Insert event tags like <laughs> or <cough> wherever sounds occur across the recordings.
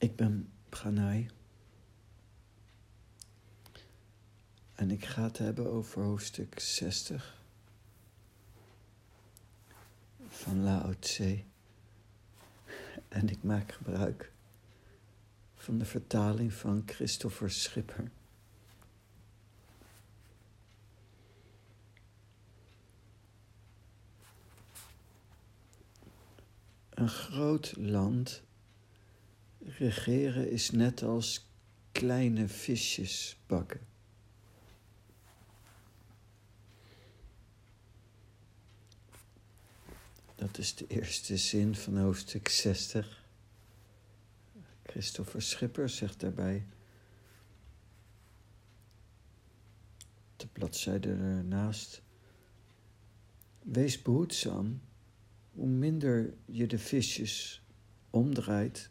Ik ben Pranay. En ik ga het hebben over hoofdstuk 60 van Lao Tse. En ik maak gebruik van de vertaling van Christopher Schipper. Een groot land regeren is net als kleine visjes bakken. Dat is de eerste zin van hoofdstuk 60. Christopher Schipper zegt daarbij. De bladzijde ernaast. Wees behoedzaam. Hoe minder je de visjes omdraait,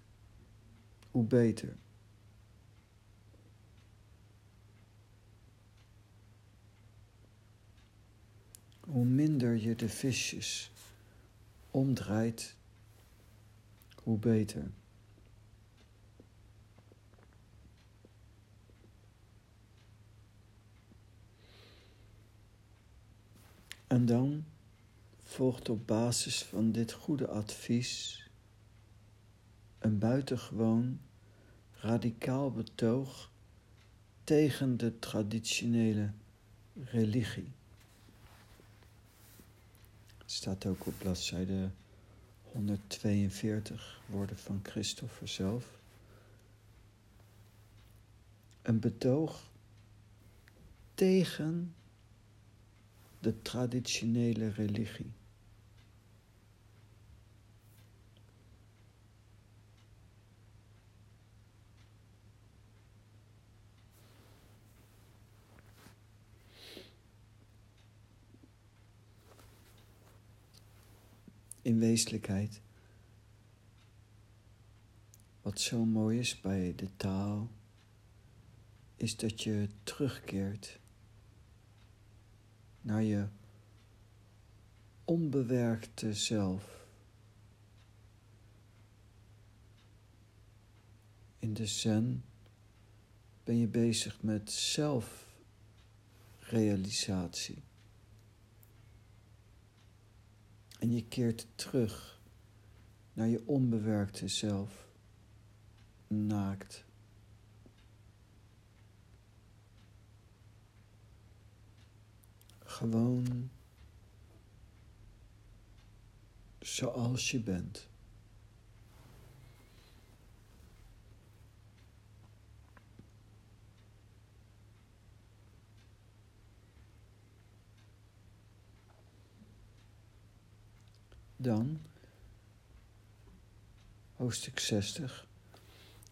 hoe beter. Hoe minder je de visjes omdraait, hoe beter. En dan volgt op basis van dit goede advies een buitengewoon radicaal betoog tegen de traditionele religie. Het staat ook op bladzijde 142, woorden van Christopher zelf. Een betoog tegen de traditionele religie. In wezenlijkheid. Wat zo mooi is bij de taal, is dat je terugkeert naar je onbewerkte zelf. In de zen ben je bezig met zelfrealisatie. En je keert terug naar je onbewerkte zelf, naakt. Gewoon zoals je bent. Dan, hoofdstuk 60,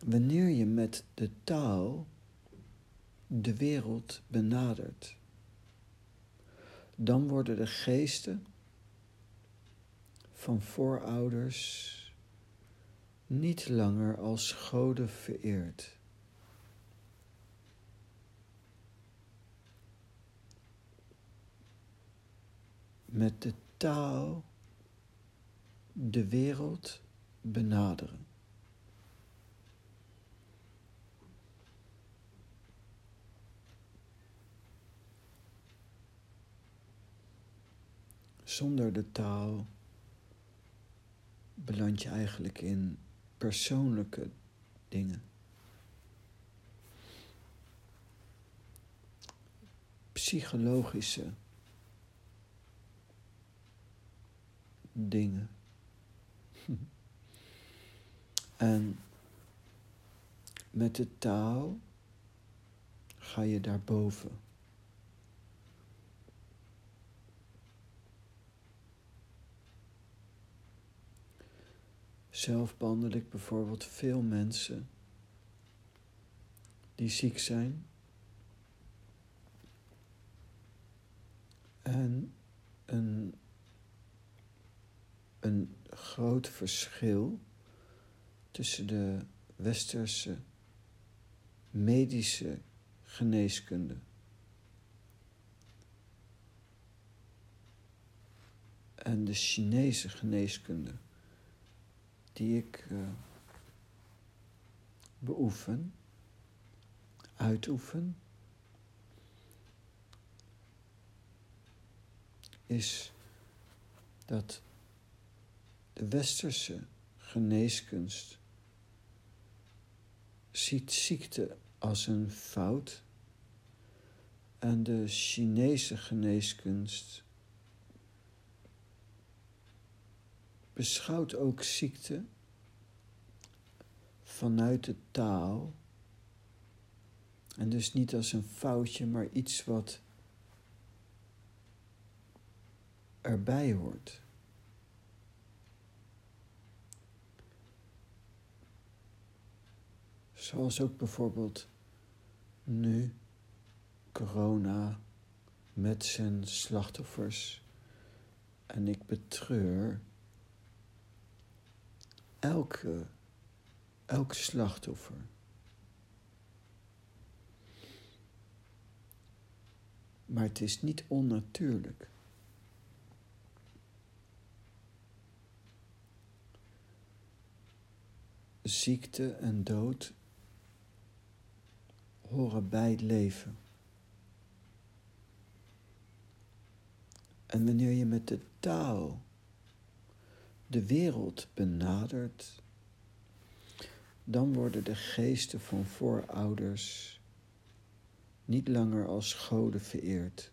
wanneer je met de taal de wereld benadert, dan worden de geesten van voorouders niet langer als goden vereerd. Met de taal de wereld benaderen. Zonder de taal beland je eigenlijk in persoonlijke dingen. Psychologische dingen. En met de taal ga je daarboven. Zelf behandel ik bijvoorbeeld veel mensen die ziek zijn en een, een groot verschil tussen de westerse medische geneeskunde. En de Chinese geneeskunde die ik uh, beoefen, uitoefen, is dat de westerse geneeskunst ziet ziekte als een fout en de Chinese geneeskunst beschouwt ook ziekte vanuit de taal en dus niet als een foutje, maar iets wat erbij hoort. Zoals ook bijvoorbeeld nu corona met zijn slachtoffers. En ik betreur elke, elk slachtoffer. Maar het is niet onnatuurlijk. Ziekte en dood horen bij het leven. En wanneer je met de taal de wereld benadert, dan worden de geesten van voorouders niet langer als goden vereerd.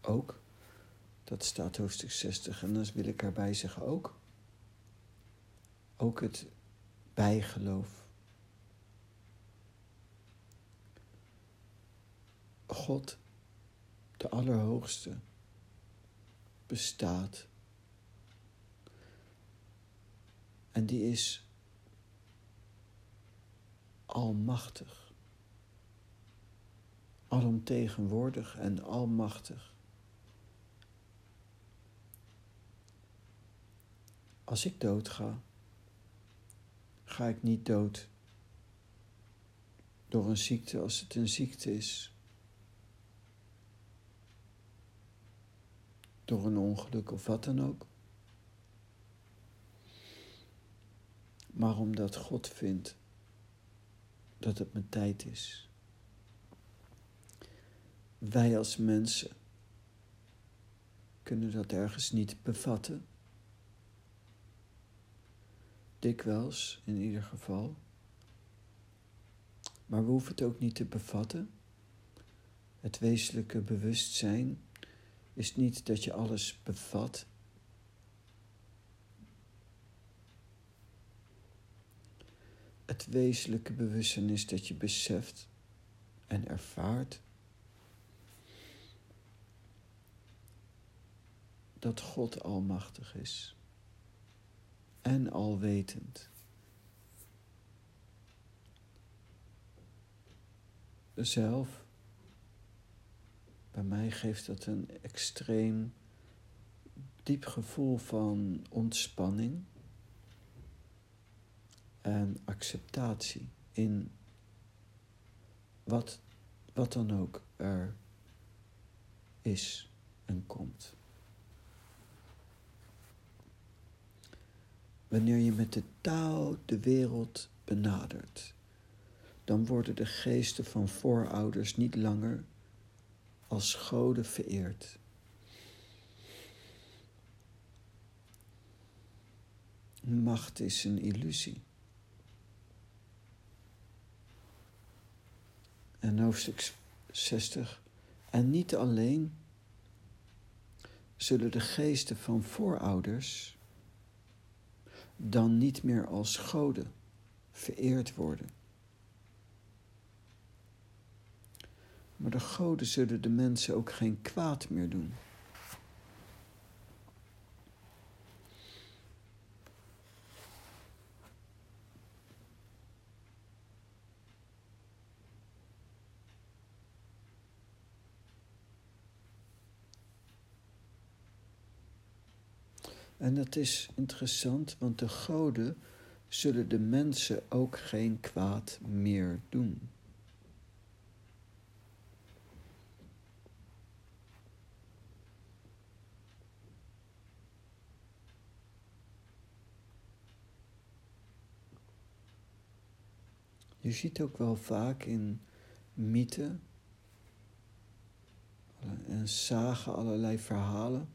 Ook, dat staat hoofdstuk 60, en dan wil ik erbij zeggen ook, ook het bijgeloof. God, de Allerhoogste, bestaat. En die is almachtig, alomtegenwoordig en almachtig. Als ik dood ga, ga ik niet dood door een ziekte als het een ziekte is. Door een ongeluk of wat dan ook. Maar omdat God vindt dat het mijn tijd is. Wij als mensen kunnen dat ergens niet bevatten. Dikwijls, in ieder geval. Maar we hoeven het ook niet te bevatten. Het wezenlijke bewustzijn is niet dat je alles bevat. Het wezenlijke bewustzijn is dat je beseft en ervaart dat God almachtig is en alwetend. Zelf bij mij geeft dat een extreem diep gevoel van ontspanning en acceptatie in wat, wat dan ook er is en komt. Wanneer je met de taal de wereld benadert, dan worden de geesten van voorouders niet langer als goden vereerd. Macht is een illusie. En hoofdstuk 60. En niet alleen zullen de geesten van voorouders dan niet meer als goden vereerd worden. Maar de goden zullen de mensen ook geen kwaad meer doen. En dat is interessant, want de goden zullen de mensen ook geen kwaad meer doen. Je ziet ook wel vaak in mythen en zagen allerlei verhalen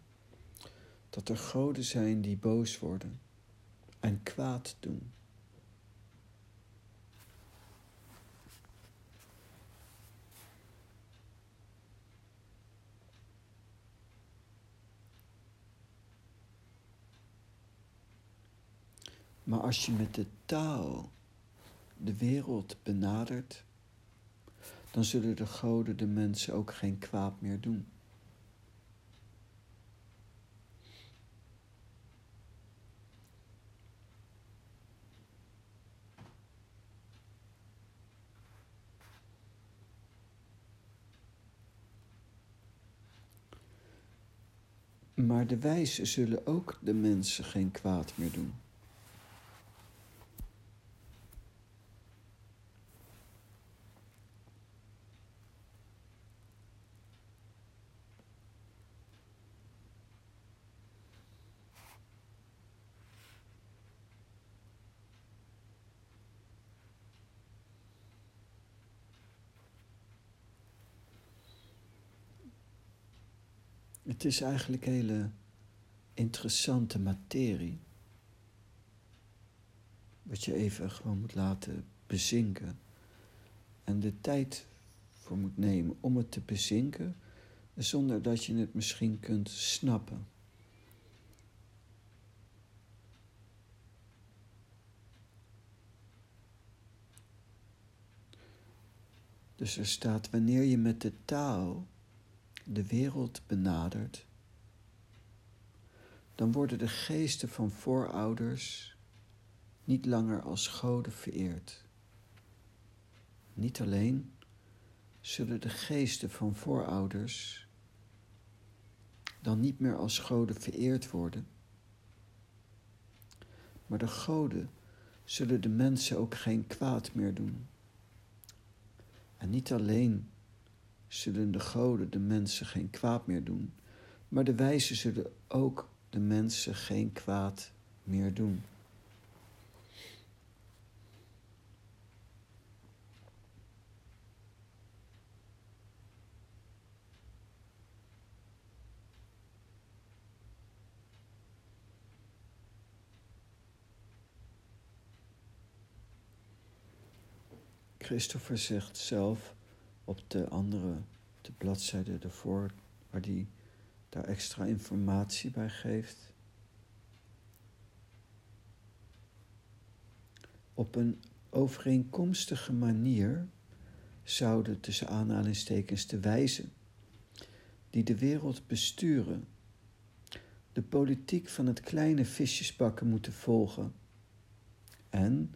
dat er goden zijn die boos worden en kwaad doen. Maar als je met de taal de wereld benadert, dan zullen de goden de mensen ook geen kwaad meer doen. Maar de wijzen zullen ook de mensen geen kwaad meer doen. Het is eigenlijk hele interessante materie. Wat je even gewoon moet laten bezinken. En de tijd voor moet nemen om het te bezinken, zonder dat je het misschien kunt snappen. Dus er staat, wanneer je met de taal de wereld benadert, dan worden de geesten van voorouders niet langer als goden vereerd. Niet alleen zullen de geesten van voorouders dan niet meer als goden vereerd worden, maar de goden zullen de mensen ook geen kwaad meer doen. En niet alleen zullen de goden de mensen geen kwaad meer doen, maar de wijzen zullen ook de mensen geen kwaad meer doen. Christopher zegt zelf op de andere, de bladzijde ervoor, waar die daar extra informatie bij geeft. Op een overeenkomstige manier zouden tussen aanhalingstekens te wijzen die de wereld besturen, de politiek van het kleine visjesbakken moeten volgen en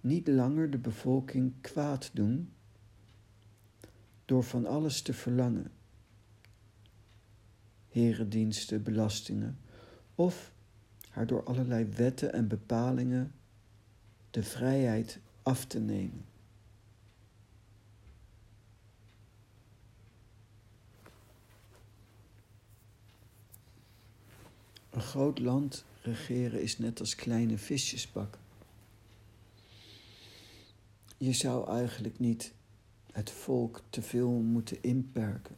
niet langer de bevolking kwaad doen door van alles te verlangen. Herendiensten, belastingen, of haar door allerlei wetten en bepalingen de vrijheid af te nemen. Een groot land regeren is net als kleine visjes bakken. Je zou eigenlijk niet het volk te veel moeten inperken.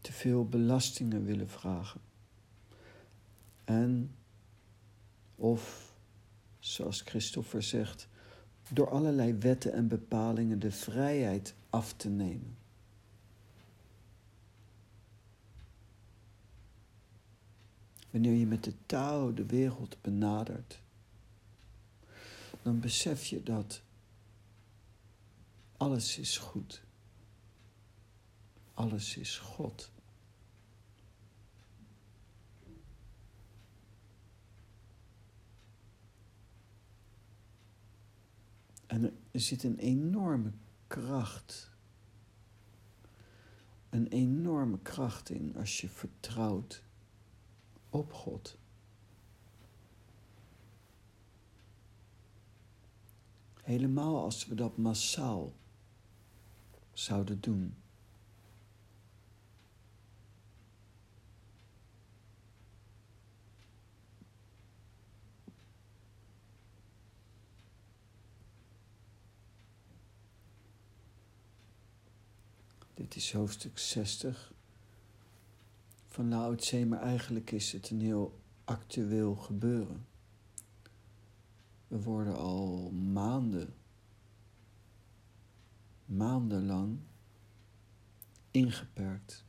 Te veel belastingen willen vragen. En of, zoals Christopher zegt, door allerlei wetten en bepalingen de vrijheid af te nemen. Wanneer je met de taal de wereld benadert, dan besef je dat alles is goed. Alles is God. En er zit een enorme kracht. Een enorme kracht in als je vertrouwt op God. Helemaal als we dat massaal zouden doen. Dit is hoofdstuk 60 van Lao Tse, maar eigenlijk is het een heel actueel gebeuren. We worden al maanden, maandenlang ingeperkt.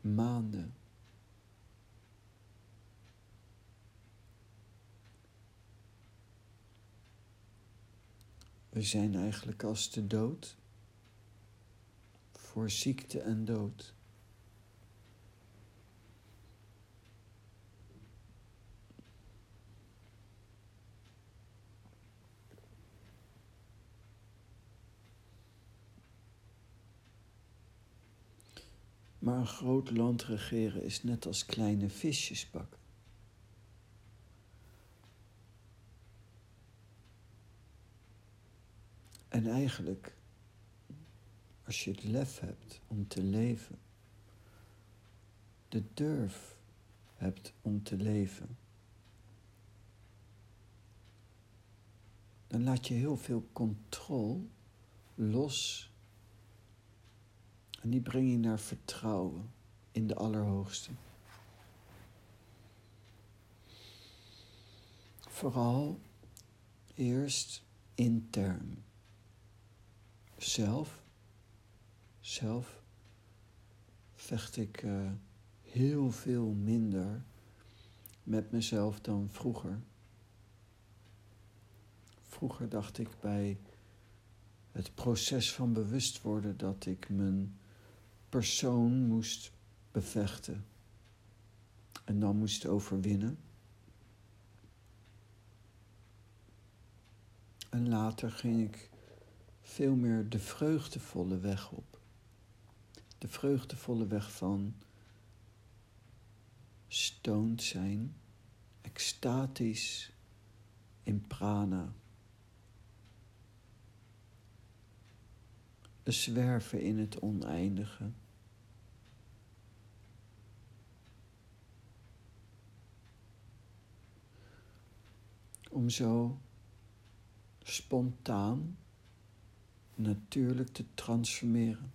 Maanden. We zijn eigenlijk als de dood voor ziekte en dood. Maar een groot land regeren is net als kleine visjes bakken. En eigenlijk, als je het lef hebt om te leven, de durf hebt om te leven, dan laat je heel veel controle los en die breng je naar vertrouwen in de Allerhoogste. Vooral eerst intern. Zelf, zelf vecht ik uh, heel veel minder met mezelf dan vroeger. Vroeger dacht ik bij het proces van bewust worden dat ik mijn persoon moest bevechten en dan moest overwinnen. En later ging ik veel meer de vreugdevolle weg op. De vreugdevolle weg van stoned zijn, extatisch in prana. Zwerven in het oneindige. Om zo spontaan, natuurlijk te transformeren.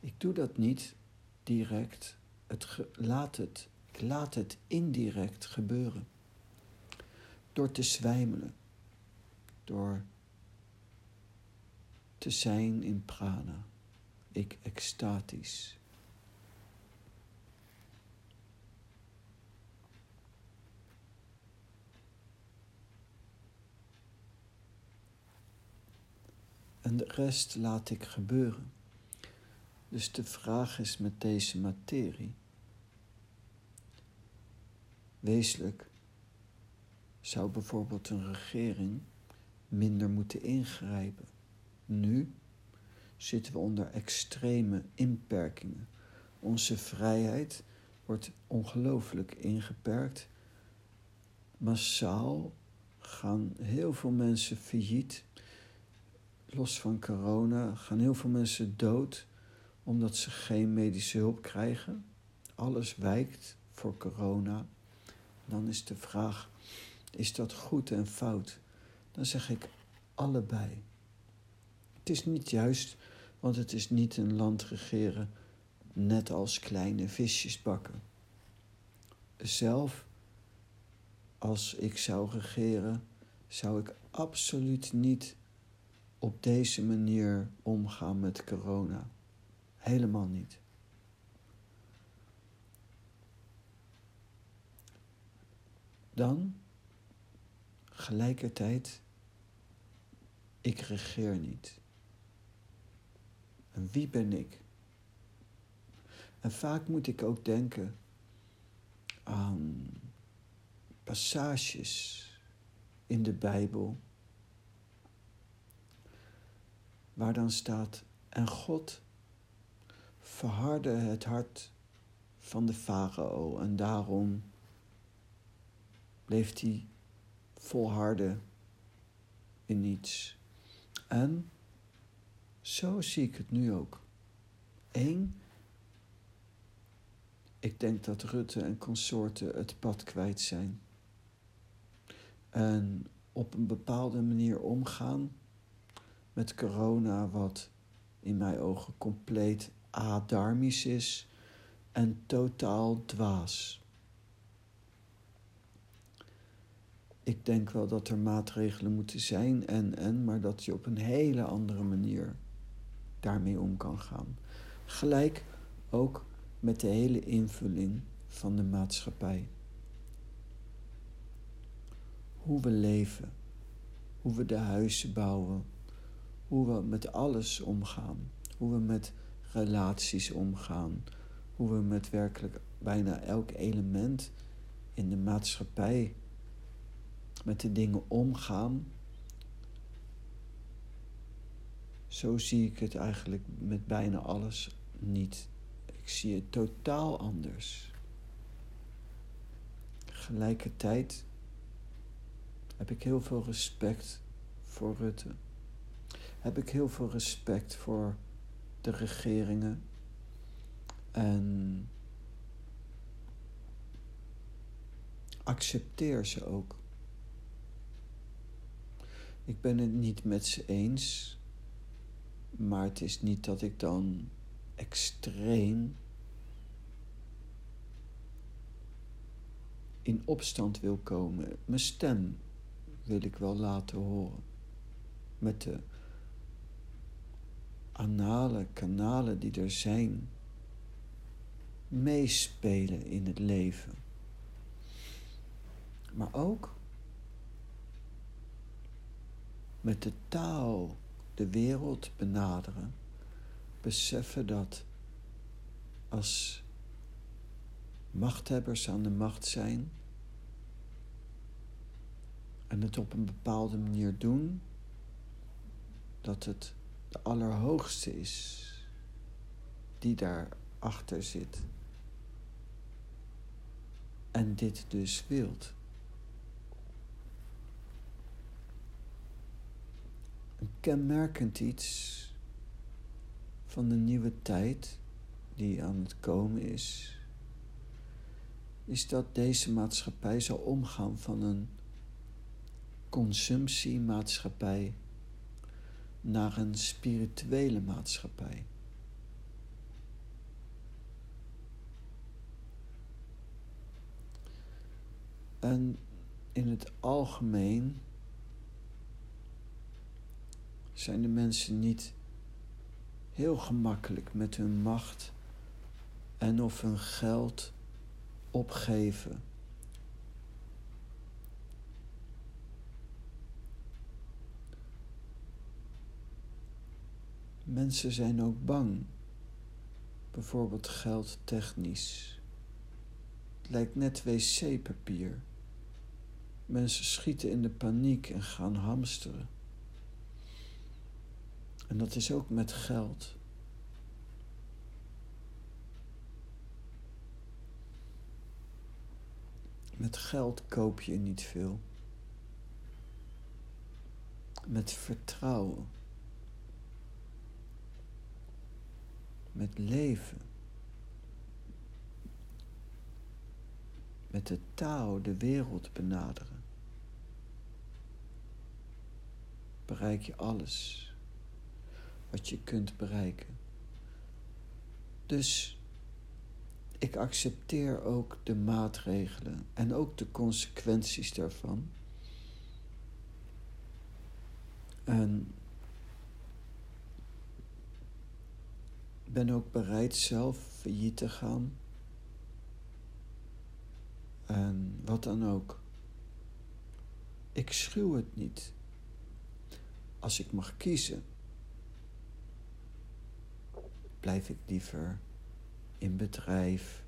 Ik doe dat niet direct, het laat het, ik laat het indirect gebeuren. Door te zwijmelen, door te zijn in prana, ik extatisch. En de rest laat ik gebeuren. Dus de vraag is met deze materie. Wezenlijk zou bijvoorbeeld een regering minder moeten ingrijpen. Nu zitten we onder extreme inperkingen. Onze vrijheid wordt ongelooflijk ingeperkt. Massaal gaan heel veel mensen failliet los van corona gaan heel veel mensen dood omdat ze geen medische hulp krijgen. Alles wijkt voor corona. Dan is de vraag: is dat goed en fout? Dan zeg ik allebei. Het is niet juist, want het is niet een land regeren net als kleine visjes bakken. Zelf, als ik zou regeren, zou ik absoluut niet op deze manier omgaan met corona. Helemaal niet. Dan, gelijkertijd, ik regeer niet. En wie ben ik? En vaak moet ik ook denken aan passages in de Bijbel waar dan staat: En God verhardde het hart van de farao en daarom bleef hij volharden in iets. En zo zie ik het nu ook. Eén, ik denk dat Rutte en consorten het pad kwijt zijn. En op een bepaalde manier omgaan met corona, wat in mijn ogen compleet adarmisch is en totaal dwaas. Ik denk wel dat er maatregelen moeten zijn en en, maar dat je op een hele andere manier daarmee om kan gaan. Gelijk ook met de hele invulling van de maatschappij. Hoe we leven, hoe we de huizen bouwen, hoe we met alles omgaan, hoe we met relaties omgaan, hoe we met werkelijk bijna elk element in de maatschappij met de dingen omgaan. Zo zie ik het eigenlijk met bijna alles niet. Ik zie het totaal anders. Tegelijkertijd heb ik heel veel respect voor Rutte. Heb ik heel veel respect voor de regeringen. En accepteer ze ook. Ik ben het niet met ze eens, maar het is niet dat ik dan extreem in opstand wil komen. Mijn stem wil ik wel laten horen. Met de anale kanalen die er zijn, meespelen in het leven. Maar ook met de taal de wereld benaderen, beseffen dat als machthebbers aan de macht zijn en het op een bepaalde manier doen, dat het de Allerhoogste is die daarachter zit. En dit dus wilt. Een kenmerkend iets van de nieuwe tijd die aan het komen is, is dat deze maatschappij zal omgaan van een consumptiemaatschappij naar een spirituele maatschappij. En in het algemeen zijn de mensen niet heel gemakkelijk met hun macht en of hun geld opgeven. Mensen zijn ook bang, bijvoorbeeld geldtechnisch. Het lijkt net wc-papier. Mensen schieten in de paniek en gaan hamsteren. En dat is ook met geld. Met geld koop je niet veel. Met vertrouwen. Met leven. Met de taal de wereld benaderen. Bereik je alles wat je kunt bereiken. Dus ik accepteer ook de maatregelen en ook de consequenties daarvan. En ben ook bereid zelf failliet te gaan. En wat dan ook. Ik schuw het niet. Als ik mag kiezen blijf ik liever in bedrijf,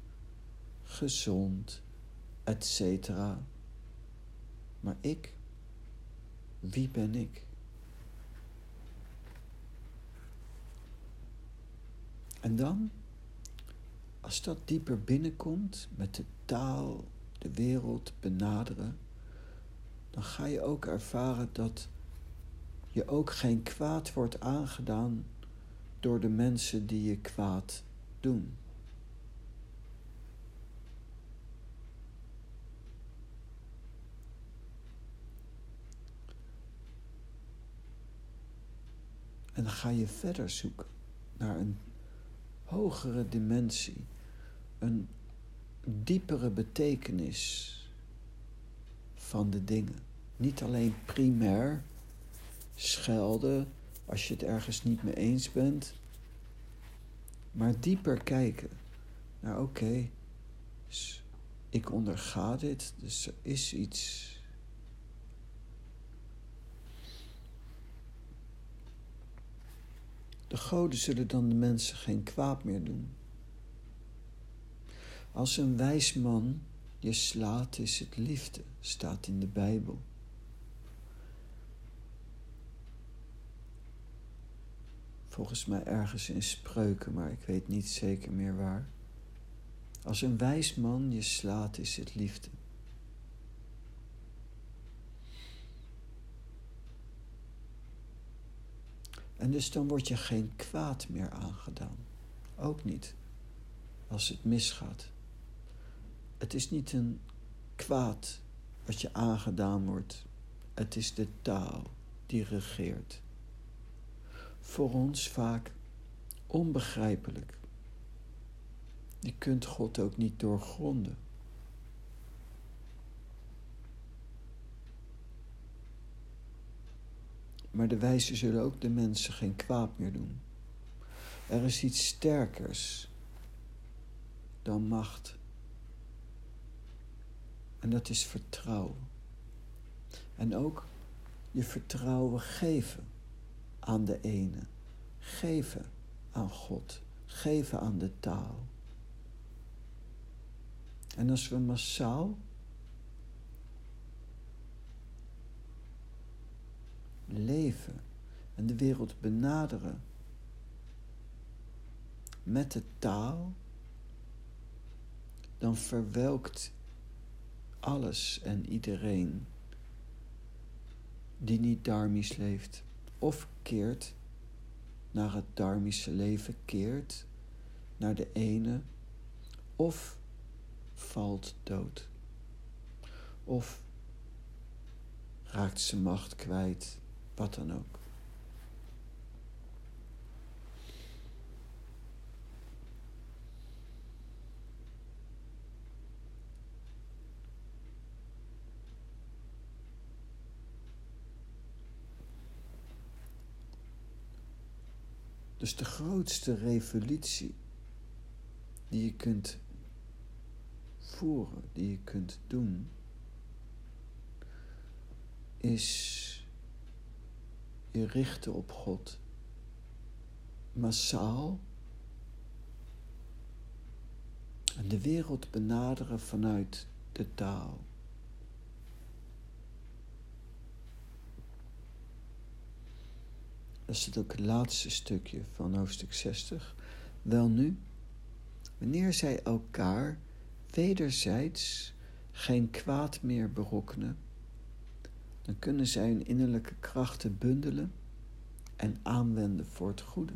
gezond, etc. Maar ik, wie ben ik? En dan, als dat dieper binnenkomt, met de taal de wereld benaderen, dan ga je ook ervaren dat je ook geen kwaad wordt aangedaan door de mensen die je kwaad doen. En dan ga je verder zoeken naar een hogere dimensie, een diepere betekenis van de dingen. Niet alleen primair schelden als je het ergens niet mee eens bent, maar dieper kijken. Nou oké, dus ik onderga dit, dus er is iets. De goden zullen dan de mensen geen kwaad meer doen. Als een wijs man je slaat, is het liefde, staat in de Bijbel. Volgens mij ergens in spreuken, maar ik weet niet zeker meer waar. Als een wijs man je slaat, is het liefde. En dus dan wordt je geen kwaad meer aangedaan. Ook niet als het misgaat. Het is niet een kwaad wat je aangedaan wordt. Het is de taal die regeert. Voor ons vaak onbegrijpelijk. Je kunt God ook niet doorgronden. Maar de wijzen zullen ook de mensen geen kwaad meer doen. Er is iets sterkers dan macht. En dat is vertrouwen. En ook je vertrouwen geven aan de ene. Geven aan God. Geven aan de taal. En als we massaal leven en de wereld benaderen met de taal, dan verwelkt alles en iedereen die niet dharmisch leeft of keert naar het dharmische leven, keert naar de ene of valt dood of raakt zijn macht kwijt, wat ook. Dus de grootste revolutie die je kunt voeren, die je kunt doen, is je richten op God. Massaal. En de wereld benaderen vanuit de taal. Dat is het ook het laatste stukje van hoofdstuk 60. Wel nu, wanneer zij elkaar wederzijds geen kwaad meer berokkenen, dan kunnen zij hun innerlijke krachten bundelen en aanwenden voor het goede.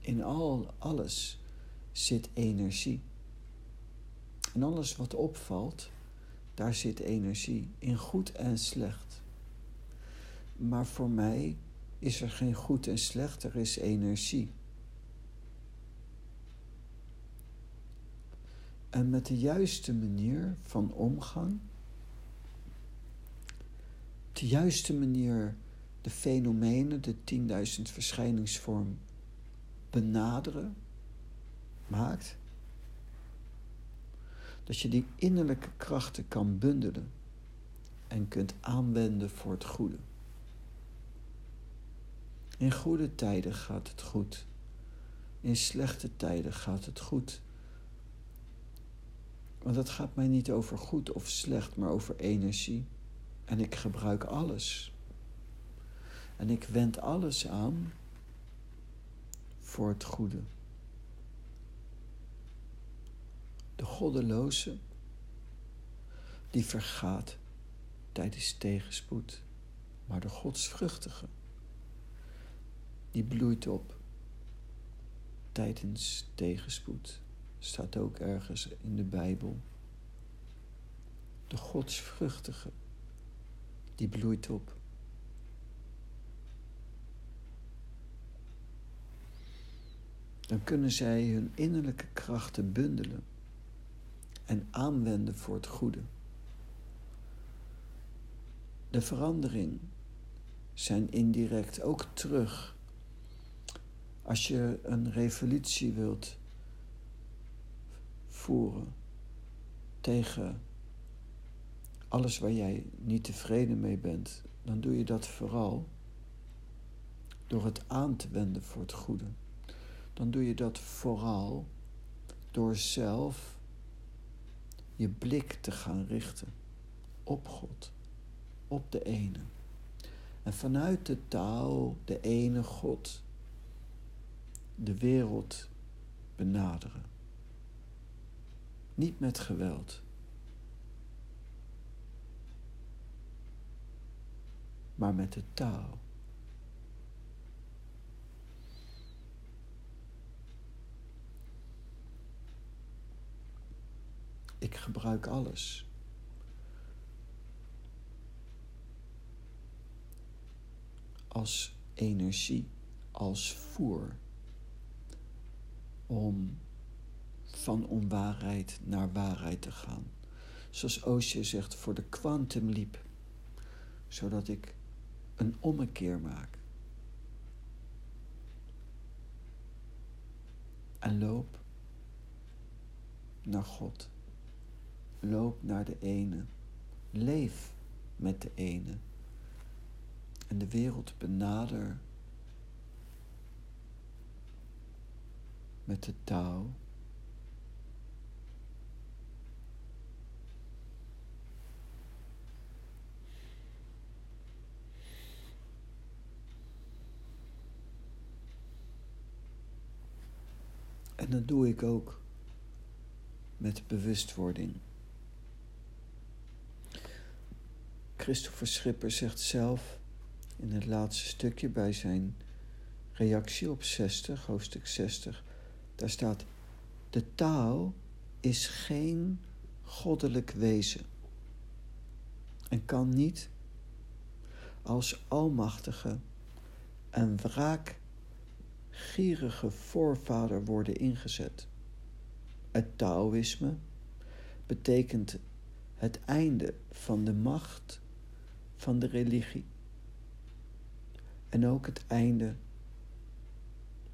In al alles zit energie. En alles wat opvalt, daar zit energie in goed en slecht. Maar voor mij is er geen goed en slecht, er is energie. En met de juiste manier van omgang, de juiste manier de fenomenen, de 10.000 verschijningsvorm benaderen, maakt dat je die innerlijke krachten kan bundelen en kunt aanwenden voor het goede. In goede tijden gaat het goed. In slechte tijden gaat het goed. Want het gaat mij niet over goed of slecht, maar over energie. En ik gebruik alles. En ik wend alles aan voor het goede. De goddeloze, die vergaat tijdens tegenspoed, maar de godsvruchtige, die bloeit op tijdens tegenspoed. Staat ook ergens in de Bijbel. De godsvruchtige, die bloeit op. Dan kunnen zij hun innerlijke krachten bundelen en aanwenden voor het goede. De verandering zijn indirect ook terug. Als je een revolutie wilt voeren tegen alles waar jij niet tevreden mee bent, dan doe je dat vooral door het aan te wenden voor het goede. Dan doe je dat vooral door zelf je blik te gaan richten op God, op de ene. En vanuit de taal, de ene God, de wereld benaderen. Niet met geweld. Maar met de taal. Ik gebruik alles. Als energie, als voer. Om van onwaarheid naar waarheid te gaan. Zoals Osho zegt, voor de kwantumliep. Zodat ik een ommekeer maak. En loop naar God. Loop naar de ene. Leef met de ene. En de wereld benader met de touw. En dat doe ik ook met bewustwording. Christopher Schipper zegt zelf in het laatste stukje bij zijn reactie op 60, hoofdstuk 60, daar staat: De taal is geen goddelijk wezen en kan niet als almachtige en wraakgierige voorvader worden ingezet. Het Taoïsme betekent het einde van de macht van de religie. En ook het einde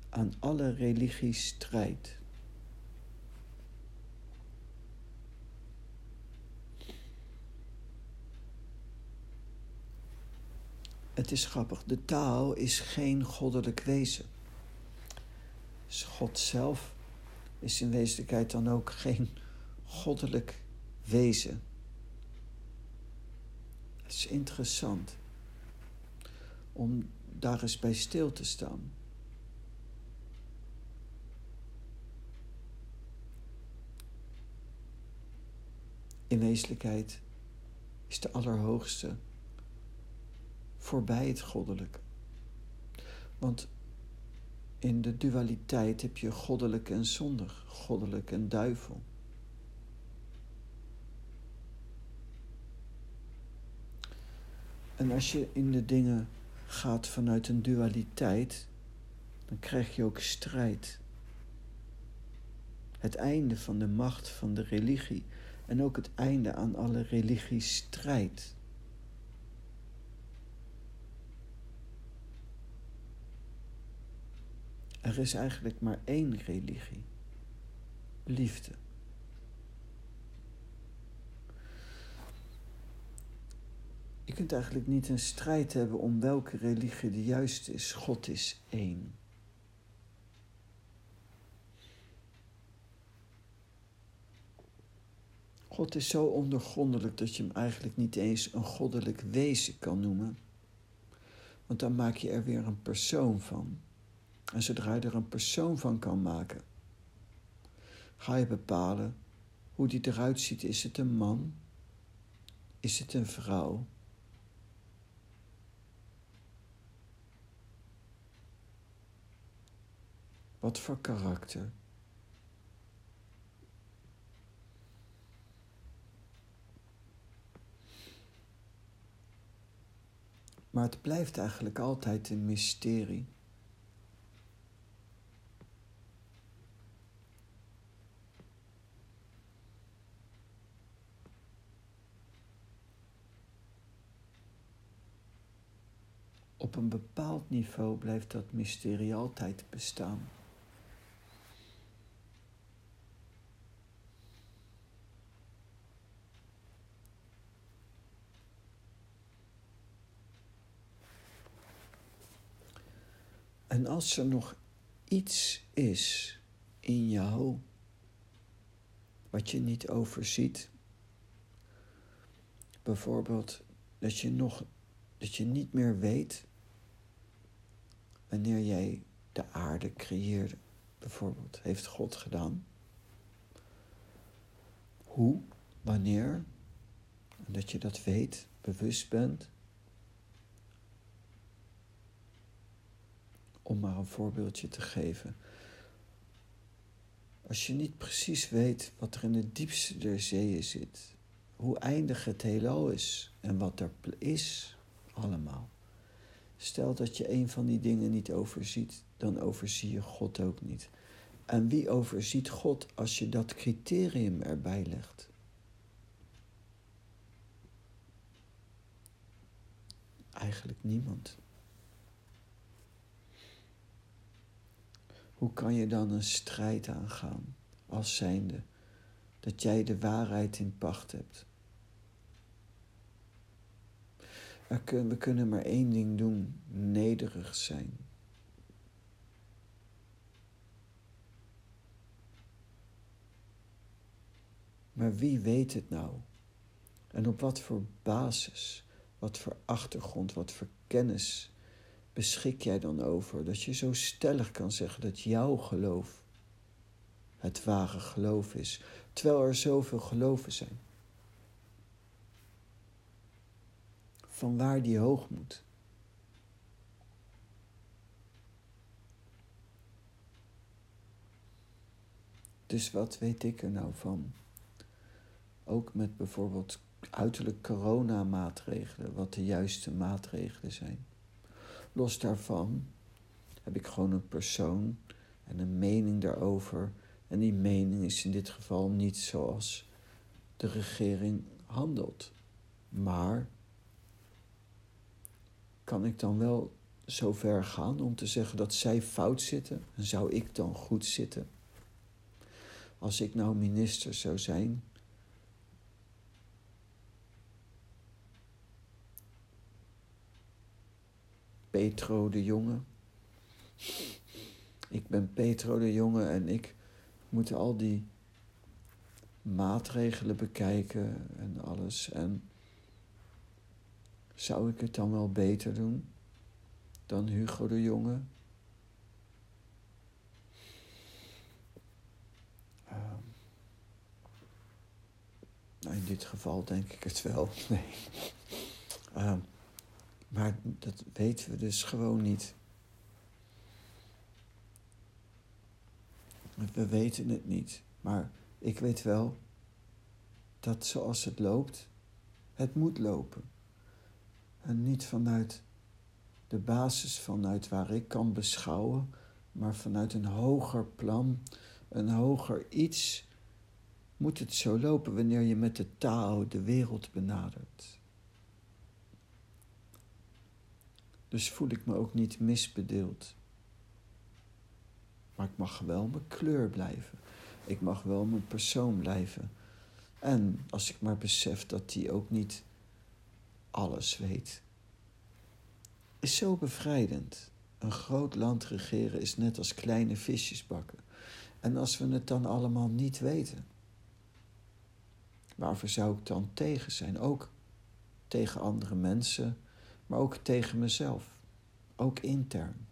aan alle religiestrijd. Het is grappig, de taal is geen goddelijk wezen. God zelf is in wezenlijkheid dan ook geen goddelijk wezen. Het is interessant om daar eens bij stil te staan. In wezenlijkheid is de Allerhoogste voorbij het goddelijke. Want in de dualiteit heb je goddelijk en zondig, goddelijk en duivel. En als je in de dingen gaat vanuit een dualiteit, dan krijg je ook strijd. Het einde van de macht van de religie en ook het einde aan alle religiestrijd. Er is eigenlijk maar één religie: liefde. Je kunt eigenlijk niet een strijd hebben om welke religie de juiste is. God is één. God is zo ondergrondelijk dat je hem eigenlijk niet eens een goddelijk wezen kan noemen. Want dan maak je er weer een persoon van. En zodra je er een persoon van kan maken, ga je bepalen hoe die eruit ziet. Is het een man? Is het een vrouw? Wat voor karakter? Maar het blijft eigenlijk altijd een mysterie. Op een bepaald niveau blijft dat mysterie altijd bestaan. En als er nog iets is in jou wat je niet overziet, bijvoorbeeld dat je nog dat je niet meer weet wanneer jij de aarde creëerde, bijvoorbeeld, heeft God gedaan. Hoe, wanneer, en dat je dat weet, bewust bent. Om maar een voorbeeldje te geven. Als je niet precies weet wat er in het diepste der zeeën zit, hoe eindig het heelal is en wat er is, allemaal. Stel dat je een van die dingen niet overziet, dan overzie je God ook niet. En wie overziet God als je dat criterium erbij legt? Eigenlijk niemand. Hoe kan je dan een strijd aangaan als zijnde dat jij de waarheid in pacht hebt? We kunnen maar één ding doen: nederig zijn. Maar wie weet het nou? En op wat voor basis, wat voor achtergrond, wat voor kennis beschik jij dan over dat je zo stellig kan zeggen dat jouw geloof het ware geloof is, terwijl er zoveel geloven zijn? Van waar die hoogmoed. Dus wat weet ik er nou van? Ook met bijvoorbeeld uiterlijk coronamaatregelen, wat de juiste maatregelen zijn. Los daarvan heb ik gewoon een persoon en een mening daarover. En die mening is in dit geval niet zoals de regering handelt, maar kan ik dan wel zo ver gaan om te zeggen dat zij fout zitten? En zou ik dan goed zitten? Als ik nou minister zou zijn. Petro de Jonge. Ik ben Petro de Jonge en ik moet al die maatregelen bekijken en alles. En zou ik het dan wel beter doen dan Hugo de Jonge? Uh, nou, in dit geval denk ik het wel. <laughs> Nee. Uh, maar dat weten we dus gewoon niet. We weten het niet. Maar ik weet wel dat zoals het loopt, het moet lopen. En niet vanuit de basis vanuit waar ik kan beschouwen, maar vanuit een hoger plan, een hoger iets, moet het zo lopen wanneer je met de taal de wereld benadert. Dus voel ik me ook niet misbedeeld. Maar ik mag wel mijn kleur blijven. Ik mag wel mijn persoon blijven. En als ik maar besef dat die ook niet alles weet. Is zo bevrijdend. Een groot land regeren is net als kleine visjes bakken. En als we het dan allemaal niet weten, waarvoor zou ik dan tegen zijn? Ook tegen andere mensen, maar ook tegen mezelf, ook intern.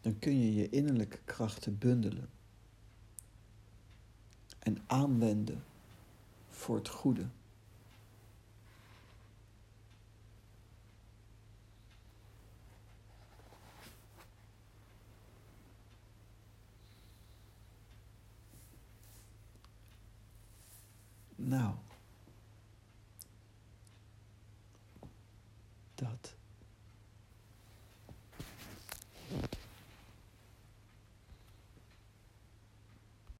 Dan kun je je innerlijke krachten bundelen en aanwenden voor het goede. Nou, dat.